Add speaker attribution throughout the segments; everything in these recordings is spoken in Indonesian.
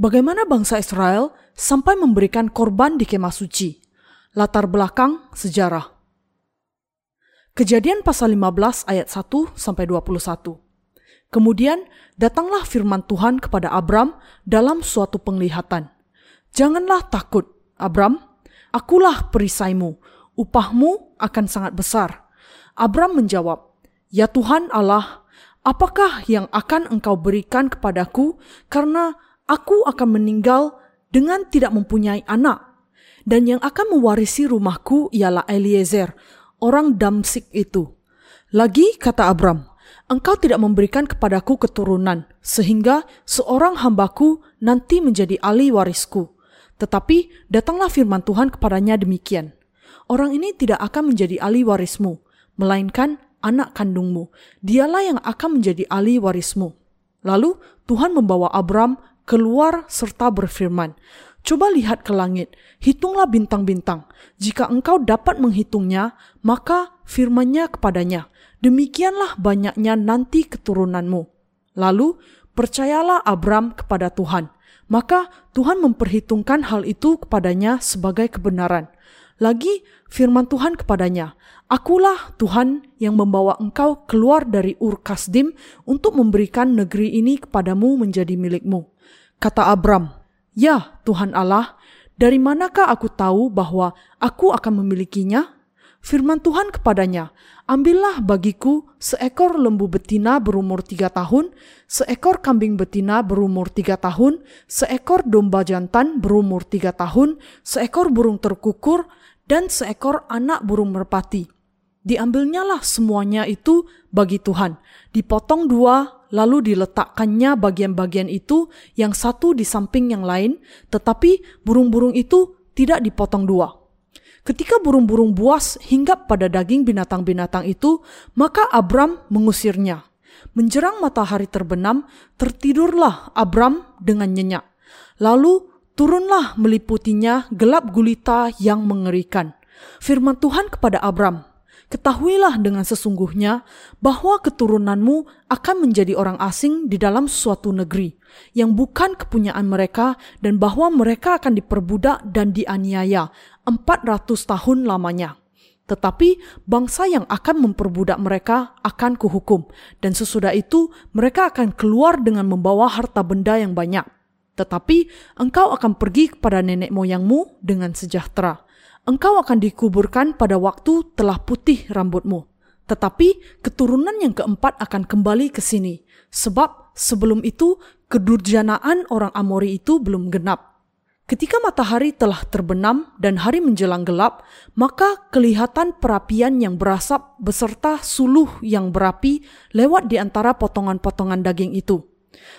Speaker 1: Bagaimana bangsa Israel sampai memberikan korban di kemah suci? Latar belakang sejarah. Kejadian pasal 15 ayat 1 sampai 21. Kemudian datanglah firman Tuhan kepada Abram dalam suatu penglihatan. Janganlah takut, Abram, akulah perisaimu, upahmu akan sangat besar. Abram menjawab, Ya Tuhan Allah, apakah yang akan engkau berikan kepadaku karena aku akan meninggal dengan tidak mempunyai anak? Dan yang akan mewarisi rumahku ialah Eliezer, orang Damsik itu. Lagi kata Abram, engkau tidak memberikan kepadaku keturunan, sehingga seorang hambaku nanti menjadi ahli warisku. Tetapi datanglah firman Tuhan kepadanya demikian. Orang ini tidak akan menjadi ahli warismu, melainkan anak kandungmu. Dialah yang akan menjadi ahli warismu. Lalu Tuhan membawa Abram keluar serta berfirman, Coba lihat ke langit, hitunglah bintang-bintang. Jika engkau dapat menghitungnya, maka firmannya kepadanya, demikianlah banyaknya nanti keturunanmu. Lalu percayalah Abram kepada Tuhan. Maka Tuhan memperhitungkan hal itu kepadanya sebagai kebenaran. Lagi firman Tuhan kepadanya, Akulah Tuhan yang membawa engkau keluar dari Ur Kasdim untuk memberikan negeri ini kepadamu menjadi milikmu. Kata Abram, Ya Tuhan Allah, dari manakah aku tahu bahwa aku akan memilikinya? Firman Tuhan kepadanya, Ambillah bagiku seekor lembu betina berumur tiga tahun, seekor kambing betina berumur tiga tahun, seekor domba jantan berumur tiga tahun, seekor burung terkukur, dan seekor anak burung merpati. Diambilnyalah semuanya itu bagi Tuhan, dipotong dua, lalu diletakkannya bagian-bagian itu yang satu di samping yang lain, tetapi burung-burung itu tidak dipotong dua. Ketika burung-burung buas hinggap pada daging binatang-binatang itu, maka Abram mengusirnya. Menjerang matahari terbenam, tertidurlah Abram dengan nyenyak. Lalu turunlah meliputinya gelap gulita yang mengerikan. Firman Tuhan kepada Abram, Ketahuilah dengan sesungguhnya bahwa keturunanmu akan menjadi orang asing di dalam suatu negeri yang bukan kepunyaan mereka dan bahwa mereka akan diperbudak dan dianiaya 400 tahun lamanya. Tetapi bangsa yang akan memperbudak mereka akan kuhukum dan sesudah itu mereka akan keluar dengan membawa harta benda yang banyak. Tetapi engkau akan pergi kepada nenek moyangmu dengan sejahtera engkau akan dikuburkan pada waktu telah putih rambutmu. Tetapi keturunan yang keempat akan kembali ke sini, sebab sebelum itu kedurjanaan orang Amori itu belum genap. Ketika matahari telah terbenam dan hari menjelang gelap, maka kelihatan perapian yang berasap beserta suluh yang berapi lewat di antara potongan-potongan daging itu.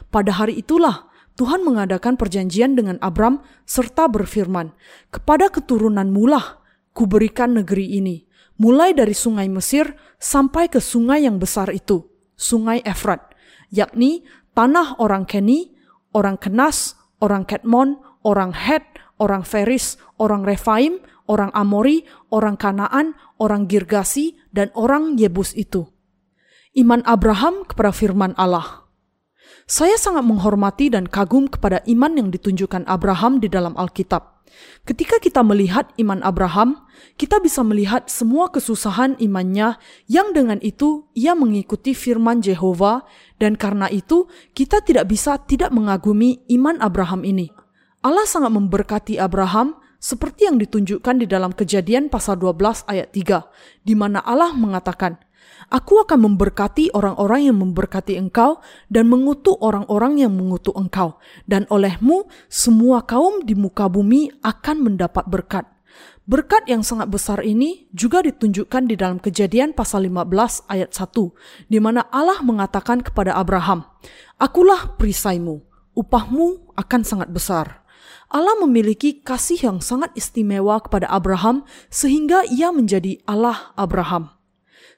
Speaker 1: Pada hari itulah Tuhan mengadakan perjanjian dengan Abram serta berfirman, "Kepada keturunan mulah kuberikan negeri ini, mulai dari sungai Mesir sampai ke sungai yang besar itu, sungai Efrat, yakni tanah orang Keni, orang Kenas, orang Ketmon, orang Het, orang Feris, orang Refaim, orang Amori, orang Kanaan, orang Girgasi, dan orang Yebus itu." Iman Abraham kepada firman Allah. Saya sangat menghormati dan kagum kepada iman yang ditunjukkan Abraham di dalam Alkitab. Ketika kita melihat iman Abraham, kita bisa melihat semua kesusahan imannya yang dengan itu ia mengikuti firman Jehovah dan karena itu kita tidak bisa tidak mengagumi iman Abraham ini. Allah sangat memberkati Abraham seperti yang ditunjukkan di dalam kejadian pasal 12 ayat 3, di mana Allah mengatakan, Aku akan memberkati orang-orang yang memberkati engkau dan mengutuk orang-orang yang mengutuk engkau. Dan olehmu semua kaum di muka bumi akan mendapat berkat. Berkat yang sangat besar ini juga ditunjukkan di dalam kejadian pasal 15 ayat 1, di mana Allah mengatakan kepada Abraham, Akulah perisaimu, upahmu akan sangat besar. Allah memiliki kasih yang sangat istimewa kepada Abraham sehingga ia menjadi Allah Abraham.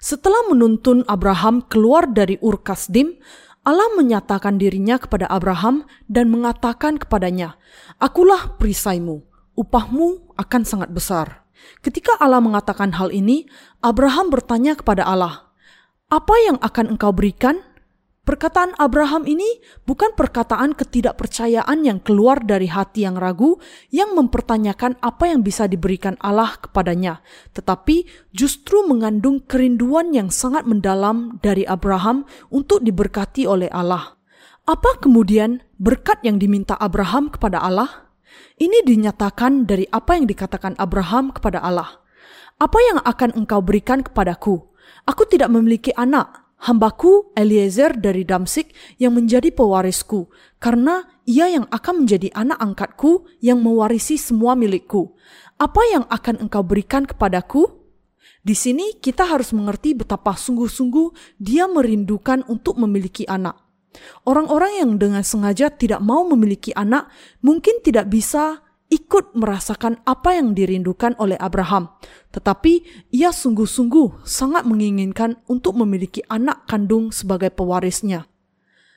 Speaker 1: Setelah menuntun Abraham keluar dari Ur Kasdim, Allah menyatakan dirinya kepada Abraham dan mengatakan kepadanya, Akulah perisaimu, upahmu akan sangat besar. Ketika Allah mengatakan hal ini, Abraham bertanya kepada Allah, Apa yang akan engkau berikan? Perkataan Abraham ini bukan perkataan ketidakpercayaan yang keluar dari hati yang ragu, yang mempertanyakan apa yang bisa diberikan Allah kepadanya, tetapi justru mengandung kerinduan yang sangat mendalam dari Abraham untuk diberkati oleh Allah. Apa kemudian berkat yang diminta Abraham kepada Allah? Ini dinyatakan dari apa yang dikatakan Abraham kepada Allah. Apa yang akan engkau berikan kepadaku? Aku tidak memiliki anak, hambaku Eliezer dari Damsik yang menjadi pewarisku, karena ia yang akan menjadi anak angkatku yang mewarisi semua milikku. Apa yang akan engkau berikan kepadaku? Di sini kita harus mengerti betapa sungguh-sungguh dia merindukan untuk memiliki anak. Orang-orang yang dengan sengaja tidak mau memiliki anak mungkin tidak bisa ikut merasakan apa yang dirindukan oleh Abraham, tetapi ia sungguh-sungguh sangat menginginkan untuk memiliki anak kandung sebagai pewarisnya.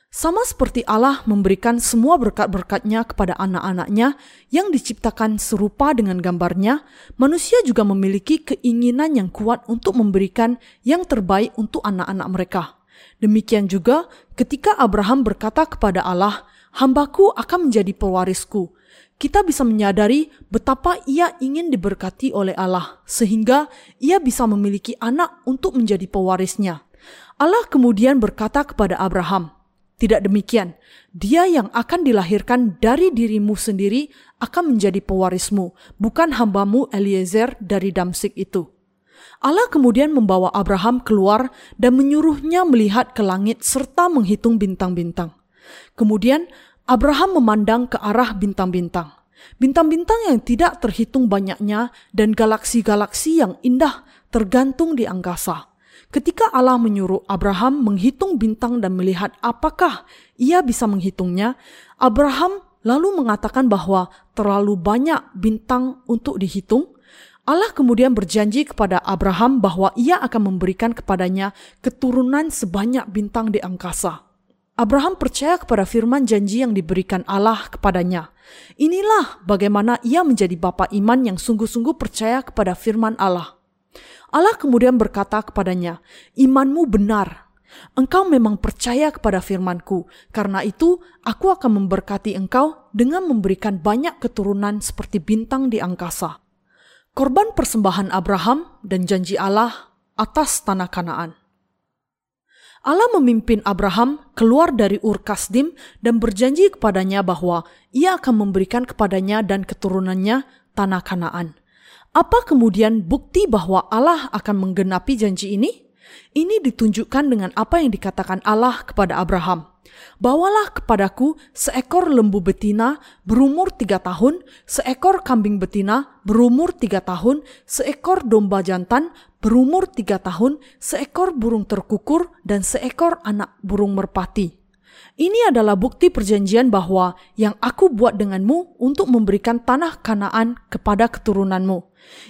Speaker 1: Sama seperti Allah memberikan semua berkat-berkatnya kepada anak-anaknya yang diciptakan serupa dengan gambarnya, manusia juga memiliki keinginan yang kuat untuk memberikan yang terbaik untuk anak-anak mereka. Demikian juga ketika Abraham berkata kepada Allah, Hambaku akan menjadi pewarisku kita bisa menyadari betapa ia ingin diberkati oleh Allah, sehingga ia bisa memiliki anak untuk menjadi pewarisnya. Allah kemudian berkata kepada Abraham, "Tidak demikian, dia yang akan dilahirkan dari dirimu sendiri akan menjadi pewarismu, bukan hambamu Eliezer dari Damsik itu." Allah kemudian membawa Abraham keluar dan menyuruhnya melihat ke langit serta menghitung bintang-bintang. Kemudian Abraham memandang ke arah bintang-bintang. Bintang-bintang yang tidak terhitung banyaknya dan galaksi-galaksi yang indah tergantung di angkasa. Ketika Allah menyuruh Abraham menghitung bintang dan melihat apakah ia bisa menghitungnya, Abraham lalu mengatakan bahwa terlalu banyak bintang untuk dihitung. Allah kemudian berjanji kepada Abraham bahwa ia akan memberikan kepadanya keturunan sebanyak bintang di angkasa. Abraham percaya kepada firman janji yang diberikan Allah kepadanya. Inilah bagaimana ia menjadi bapa iman yang sungguh-sungguh percaya kepada firman Allah. Allah kemudian berkata kepadanya, "Imanmu benar. Engkau memang percaya kepada firmanku. Karena itu, aku akan memberkati engkau dengan memberikan banyak keturunan seperti bintang di angkasa." Korban persembahan Abraham dan janji Allah atas tanah Kanaan. Allah memimpin Abraham keluar dari Ur Kasdim dan berjanji kepadanya bahwa ia akan memberikan kepadanya dan keturunannya tanah Kanaan. Apa kemudian bukti bahwa Allah akan menggenapi janji ini? Ini ditunjukkan dengan apa yang dikatakan Allah kepada Abraham. Bawalah kepadaku seekor lembu betina berumur tiga tahun, seekor kambing betina berumur tiga tahun, seekor domba jantan berumur tiga tahun, seekor burung terkukur, dan seekor anak burung merpati. Ini adalah bukti perjanjian bahwa yang aku buat denganmu untuk memberikan tanah Kanaan kepada keturunanmu.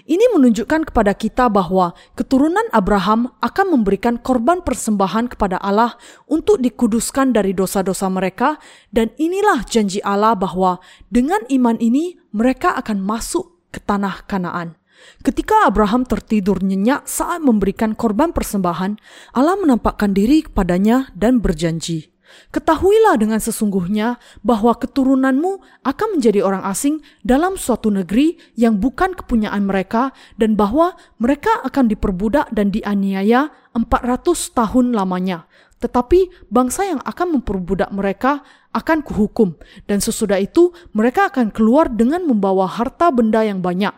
Speaker 1: Ini menunjukkan kepada kita bahwa keturunan Abraham akan memberikan korban persembahan kepada Allah untuk dikuduskan dari dosa-dosa mereka, dan inilah janji Allah bahwa dengan iman ini mereka akan masuk ke tanah Kanaan. Ketika Abraham tertidur nyenyak saat memberikan korban persembahan, Allah menampakkan diri kepadanya dan berjanji, Ketahuilah dengan sesungguhnya bahwa keturunanmu akan menjadi orang asing dalam suatu negeri yang bukan kepunyaan mereka dan bahwa mereka akan diperbudak dan dianiaya 400 tahun lamanya. Tetapi bangsa yang akan memperbudak mereka akan kuhukum dan sesudah itu mereka akan keluar dengan membawa harta benda yang banyak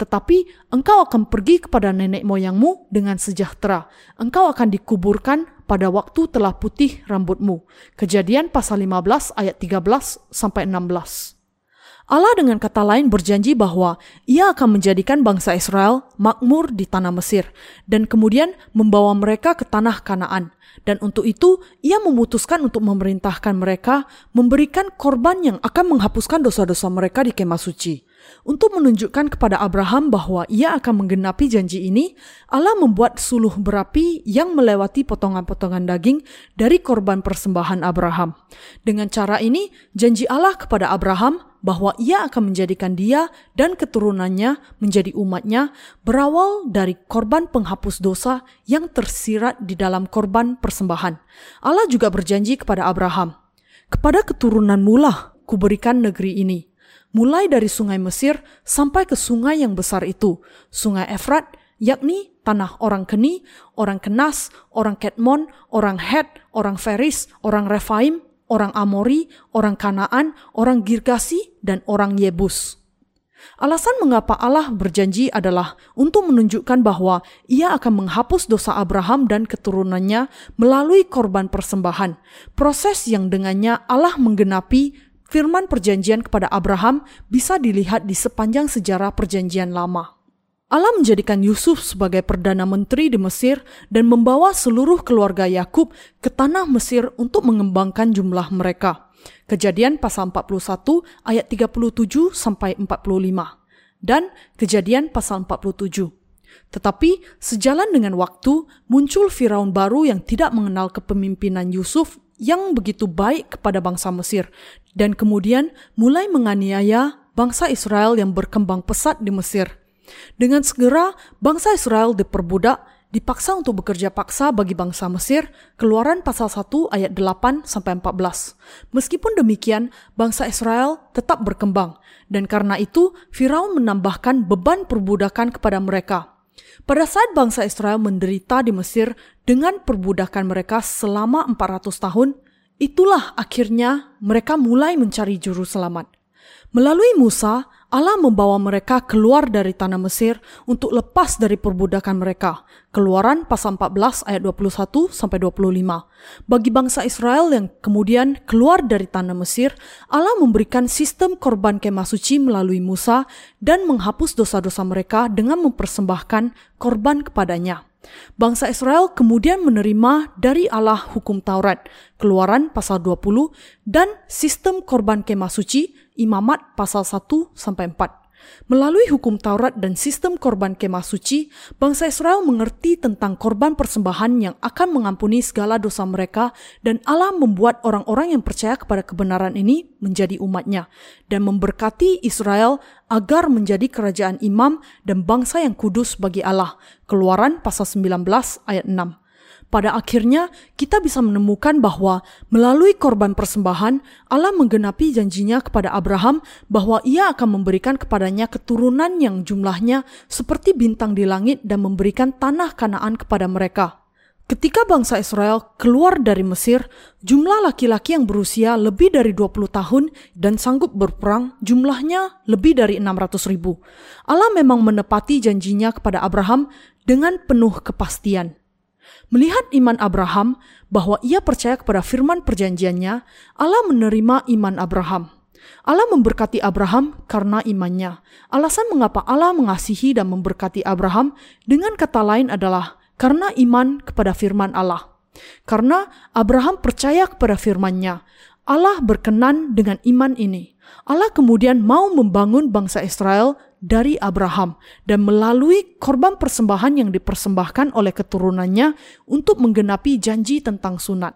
Speaker 1: tetapi engkau akan pergi kepada nenek moyangmu dengan sejahtera. Engkau akan dikuburkan pada waktu telah putih rambutmu. Kejadian pasal 15 ayat 13 sampai 16. Allah dengan kata lain berjanji bahwa ia akan menjadikan bangsa Israel makmur di tanah Mesir dan kemudian membawa mereka ke tanah Kanaan. Dan untuk itu, ia memutuskan untuk memerintahkan mereka memberikan korban yang akan menghapuskan dosa-dosa mereka di kemah suci. Untuk menunjukkan kepada Abraham bahwa ia akan menggenapi janji ini, Allah membuat suluh berapi yang melewati potongan-potongan daging dari korban persembahan Abraham. Dengan cara ini, janji Allah kepada Abraham bahwa ia akan menjadikan dia dan keturunannya menjadi umatnya berawal dari korban penghapus dosa yang tersirat di dalam korban persembahan. Allah juga berjanji kepada Abraham, kepada keturunan mulah kuberikan negeri ini mulai dari sungai Mesir sampai ke sungai yang besar itu, sungai Efrat, yakni tanah orang Keni, orang Kenas, orang Ketmon, orang Het, orang Feris, orang Refaim, orang Amori, orang Kanaan, orang Girgasi, dan orang Yebus. Alasan mengapa Allah berjanji adalah untuk menunjukkan bahwa ia akan menghapus dosa Abraham dan keturunannya melalui korban persembahan, proses yang dengannya Allah menggenapi firman perjanjian kepada Abraham bisa dilihat di sepanjang sejarah perjanjian lama. Allah menjadikan Yusuf sebagai perdana menteri di Mesir dan membawa seluruh keluarga Yakub ke tanah Mesir untuk mengembangkan jumlah mereka. Kejadian pasal 41 ayat 37 sampai 45 dan Kejadian pasal 47. Tetapi sejalan dengan waktu muncul Firaun baru yang tidak mengenal kepemimpinan Yusuf yang begitu baik kepada bangsa Mesir dan kemudian mulai menganiaya bangsa Israel yang berkembang pesat di Mesir. Dengan segera bangsa Israel diperbudak, dipaksa untuk bekerja paksa bagi bangsa Mesir, Keluaran pasal 1 ayat 8 sampai 14. Meskipun demikian, bangsa Israel tetap berkembang dan karena itu Firaun menambahkan beban perbudakan kepada mereka. Pada saat bangsa Israel menderita di Mesir dengan perbudakan mereka selama 400 tahun, itulah akhirnya mereka mulai mencari juru selamat. Melalui Musa, Allah membawa mereka keluar dari tanah Mesir untuk lepas dari perbudakan mereka. Keluaran pasal 14 ayat 21 sampai 25. Bagi bangsa Israel yang kemudian keluar dari tanah Mesir, Allah memberikan sistem korban kemah suci melalui Musa dan menghapus dosa-dosa mereka dengan mempersembahkan korban kepadanya. Bangsa Israel kemudian menerima dari Allah hukum Taurat, Keluaran pasal 20 dan sistem korban kemah suci, Imamat pasal 1 sampai 4. Melalui hukum Taurat dan sistem korban kemah suci, bangsa Israel mengerti tentang korban persembahan yang akan mengampuni segala dosa mereka dan Allah membuat orang-orang yang percaya kepada kebenaran ini menjadi umatnya dan memberkati Israel agar menjadi kerajaan imam dan bangsa yang kudus bagi Allah. Keluaran pasal 19 ayat 6 pada akhirnya kita bisa menemukan bahwa melalui korban persembahan, Allah menggenapi janjinya kepada Abraham bahwa ia akan memberikan kepadanya keturunan yang jumlahnya seperti bintang di langit dan memberikan tanah kanaan kepada mereka. Ketika bangsa Israel keluar dari Mesir, jumlah laki-laki yang berusia lebih dari 20 tahun dan sanggup berperang jumlahnya lebih dari 600 ribu. Allah memang menepati janjinya kepada Abraham dengan penuh kepastian. Melihat iman Abraham bahwa ia percaya kepada firman perjanjiannya, Allah menerima iman Abraham. Allah memberkati Abraham karena imannya. Alasan mengapa Allah mengasihi dan memberkati Abraham dengan kata lain adalah karena iman kepada firman Allah. Karena Abraham percaya kepada firman-Nya, Allah berkenan dengan iman ini. Allah kemudian mau membangun bangsa Israel dari Abraham dan melalui korban persembahan yang dipersembahkan oleh keturunannya untuk menggenapi janji tentang sunat.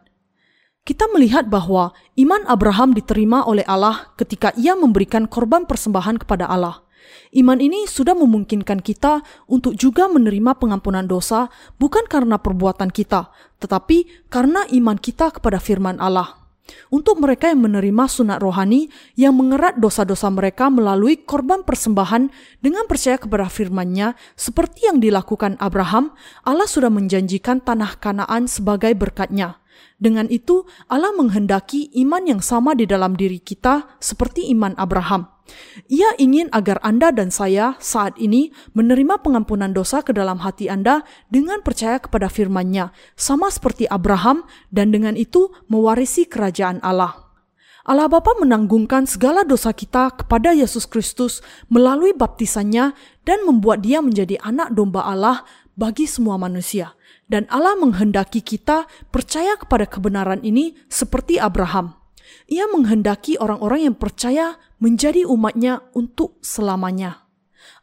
Speaker 1: Kita melihat bahwa iman Abraham diterima oleh Allah ketika ia memberikan korban persembahan kepada Allah. Iman ini sudah memungkinkan kita untuk juga menerima pengampunan dosa bukan karena perbuatan kita, tetapi karena iman kita kepada firman Allah. Untuk mereka yang menerima sunat rohani yang mengerat dosa-dosa mereka melalui korban persembahan dengan percaya kepada firman-Nya seperti yang dilakukan Abraham, Allah sudah menjanjikan tanah Kanaan sebagai berkatnya. Dengan itu, Allah menghendaki iman yang sama di dalam diri kita seperti iman Abraham. Ia ingin agar Anda dan saya saat ini menerima pengampunan dosa ke dalam hati Anda dengan percaya kepada firman-Nya, sama seperti Abraham dan dengan itu mewarisi kerajaan Allah. Allah Bapa menanggungkan segala dosa kita kepada Yesus Kristus melalui baptisannya dan membuat dia menjadi anak domba Allah bagi semua manusia. Dan Allah menghendaki kita percaya kepada kebenaran ini seperti Abraham. Ia menghendaki orang-orang yang percaya menjadi umatnya untuk selamanya.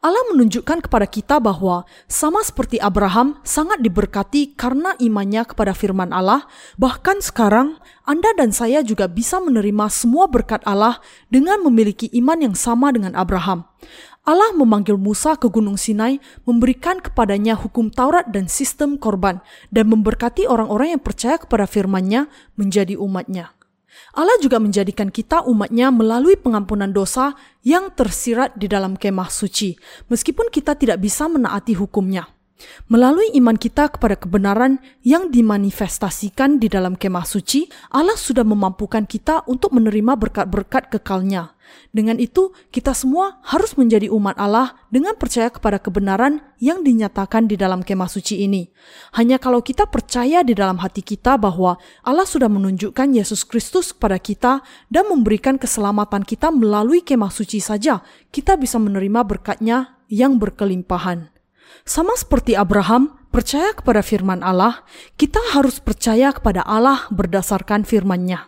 Speaker 1: Allah menunjukkan kepada kita bahwa sama seperti Abraham sangat diberkati karena imannya kepada firman Allah, bahkan sekarang Anda dan saya juga bisa menerima semua berkat Allah dengan memiliki iman yang sama dengan Abraham. Allah memanggil Musa ke Gunung Sinai, memberikan kepadanya hukum Taurat dan sistem korban, dan memberkati orang-orang yang percaya kepada firman-Nya menjadi umatnya. Allah juga menjadikan kita umatnya melalui pengampunan dosa yang tersirat di dalam kemah suci, meskipun kita tidak bisa menaati hukumnya. Melalui iman kita kepada kebenaran yang dimanifestasikan di dalam kemah suci, Allah sudah memampukan kita untuk menerima berkat-berkat kekalnya. Dengan itu, kita semua harus menjadi umat Allah dengan percaya kepada kebenaran yang dinyatakan di dalam kemah suci ini. Hanya kalau kita percaya di dalam hati kita bahwa Allah sudah menunjukkan Yesus Kristus kepada kita dan memberikan keselamatan kita melalui kemah suci saja, kita bisa menerima berkatnya yang berkelimpahan. Sama seperti Abraham percaya kepada firman Allah, kita harus percaya kepada Allah berdasarkan firman-Nya.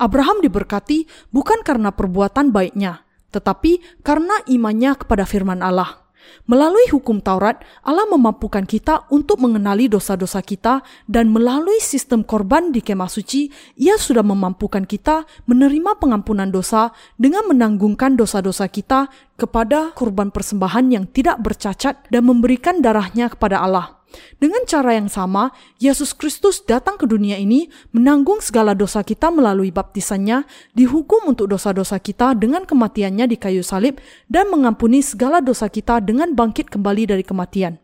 Speaker 1: Abraham diberkati bukan karena perbuatan baiknya, tetapi karena imannya kepada firman Allah. Melalui hukum Taurat, Allah memampukan kita untuk mengenali dosa-dosa kita dan melalui sistem korban di kemah suci, Ia sudah memampukan kita menerima pengampunan dosa dengan menanggungkan dosa-dosa kita kepada korban persembahan yang tidak bercacat dan memberikan darahnya kepada Allah. Dengan cara yang sama, Yesus Kristus datang ke dunia ini menanggung segala dosa kita melalui baptisannya, dihukum untuk dosa-dosa kita dengan kematiannya di kayu salib, dan mengampuni segala dosa kita dengan bangkit kembali dari kematian.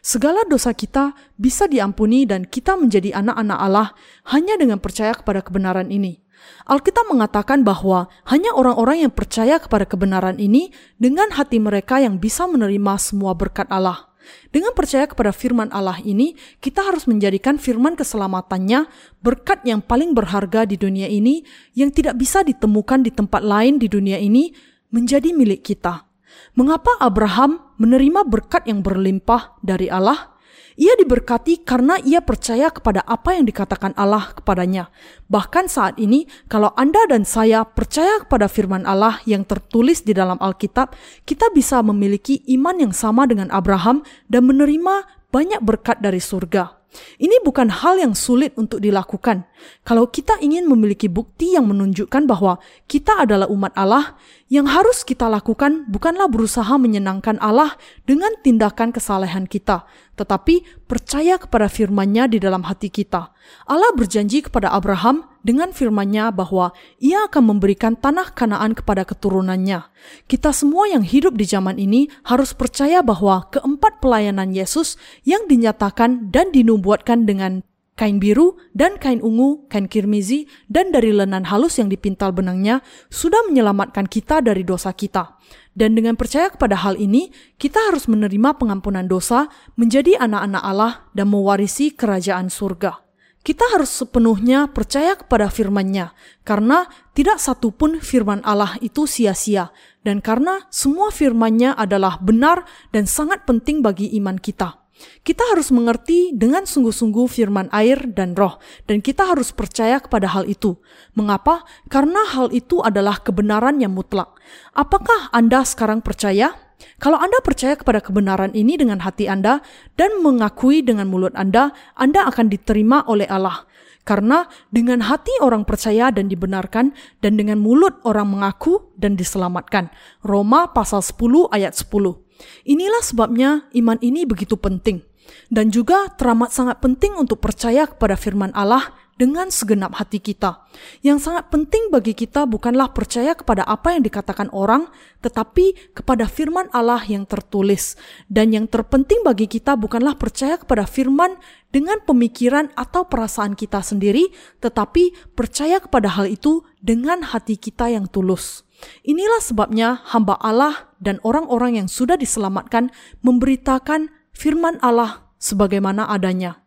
Speaker 1: Segala dosa kita bisa diampuni dan kita menjadi anak-anak Allah hanya dengan percaya kepada kebenaran ini. Alkitab mengatakan bahwa hanya orang-orang yang percaya kepada kebenaran ini dengan hati mereka yang bisa menerima semua berkat Allah. Dengan percaya kepada firman Allah ini, kita harus menjadikan firman keselamatannya berkat yang paling berharga di dunia ini yang tidak bisa ditemukan di tempat lain di dunia ini menjadi milik kita. Mengapa Abraham menerima berkat yang berlimpah dari Allah? Ia diberkati karena ia percaya kepada apa yang dikatakan Allah kepadanya. Bahkan saat ini, kalau Anda dan saya percaya kepada firman Allah yang tertulis di dalam Alkitab, kita bisa memiliki iman yang sama dengan Abraham dan menerima banyak berkat dari surga. Ini bukan hal yang sulit untuk dilakukan. Kalau kita ingin memiliki bukti yang menunjukkan bahwa kita adalah umat Allah, yang harus kita lakukan bukanlah berusaha menyenangkan Allah dengan tindakan kesalehan kita, tetapi percaya kepada firman-Nya di dalam hati kita. Allah berjanji kepada Abraham dengan firman-Nya bahwa ia akan memberikan tanah kanaan kepada keturunannya. Kita semua yang hidup di zaman ini harus percaya bahwa keempat pelayanan Yesus yang dinyatakan dan dinubuatkan dengan kain biru dan kain ungu, kain kirmizi, dan dari lenan halus yang dipintal benangnya sudah menyelamatkan kita dari dosa kita. Dan dengan percaya kepada hal ini, kita harus menerima pengampunan dosa, menjadi anak-anak Allah, dan mewarisi kerajaan surga. Kita harus sepenuhnya percaya kepada firman-Nya, karena tidak satu pun firman Allah itu sia-sia, dan karena semua firman-Nya adalah benar dan sangat penting bagi iman kita. Kita harus mengerti dengan sungguh-sungguh firman air dan roh, dan kita harus percaya kepada hal itu. Mengapa? Karena hal itu adalah kebenaran yang mutlak. Apakah Anda sekarang percaya? Kalau Anda percaya kepada kebenaran ini dengan hati Anda dan mengakui dengan mulut Anda, Anda akan diterima oleh Allah. Karena dengan hati orang percaya dan dibenarkan, dan dengan mulut orang mengaku dan diselamatkan. Roma pasal 10 ayat 10. Inilah sebabnya iman ini begitu penting. Dan juga teramat sangat penting untuk percaya kepada firman Allah dengan segenap hati kita. Yang sangat penting bagi kita bukanlah percaya kepada apa yang dikatakan orang, tetapi kepada firman Allah yang tertulis. Dan yang terpenting bagi kita bukanlah percaya kepada firman dengan pemikiran atau perasaan kita sendiri, tetapi percaya kepada hal itu dengan hati kita yang tulus. Inilah sebabnya hamba Allah dan orang-orang yang sudah diselamatkan memberitakan firman Allah sebagaimana adanya.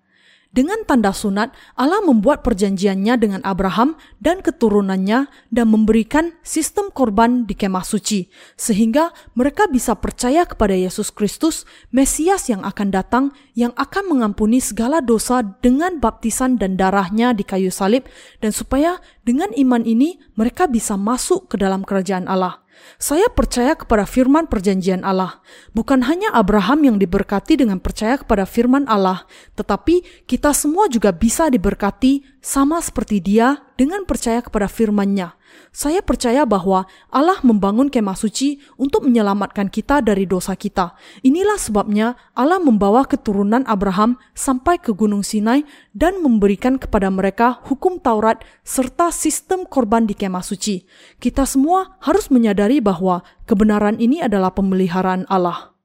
Speaker 1: Dengan tanda sunat, Allah membuat perjanjiannya dengan Abraham dan keturunannya dan memberikan sistem korban di kemah suci, sehingga mereka bisa percaya kepada Yesus Kristus, Mesias yang akan datang, yang akan mengampuni segala dosa dengan baptisan dan darahnya di kayu salib, dan supaya dengan iman ini mereka bisa masuk ke dalam kerajaan Allah. Saya percaya kepada firman perjanjian Allah. Bukan hanya Abraham yang diberkati dengan percaya kepada firman Allah, tetapi kita semua juga bisa diberkati sama seperti dia dengan percaya kepada firman-Nya. Saya percaya bahwa Allah membangun kemah suci untuk menyelamatkan kita dari dosa kita. Inilah sebabnya Allah membawa keturunan Abraham sampai ke Gunung Sinai dan memberikan kepada mereka hukum Taurat serta sistem korban di kemah suci. Kita semua harus menyadari bahwa kebenaran ini adalah pemeliharaan Allah.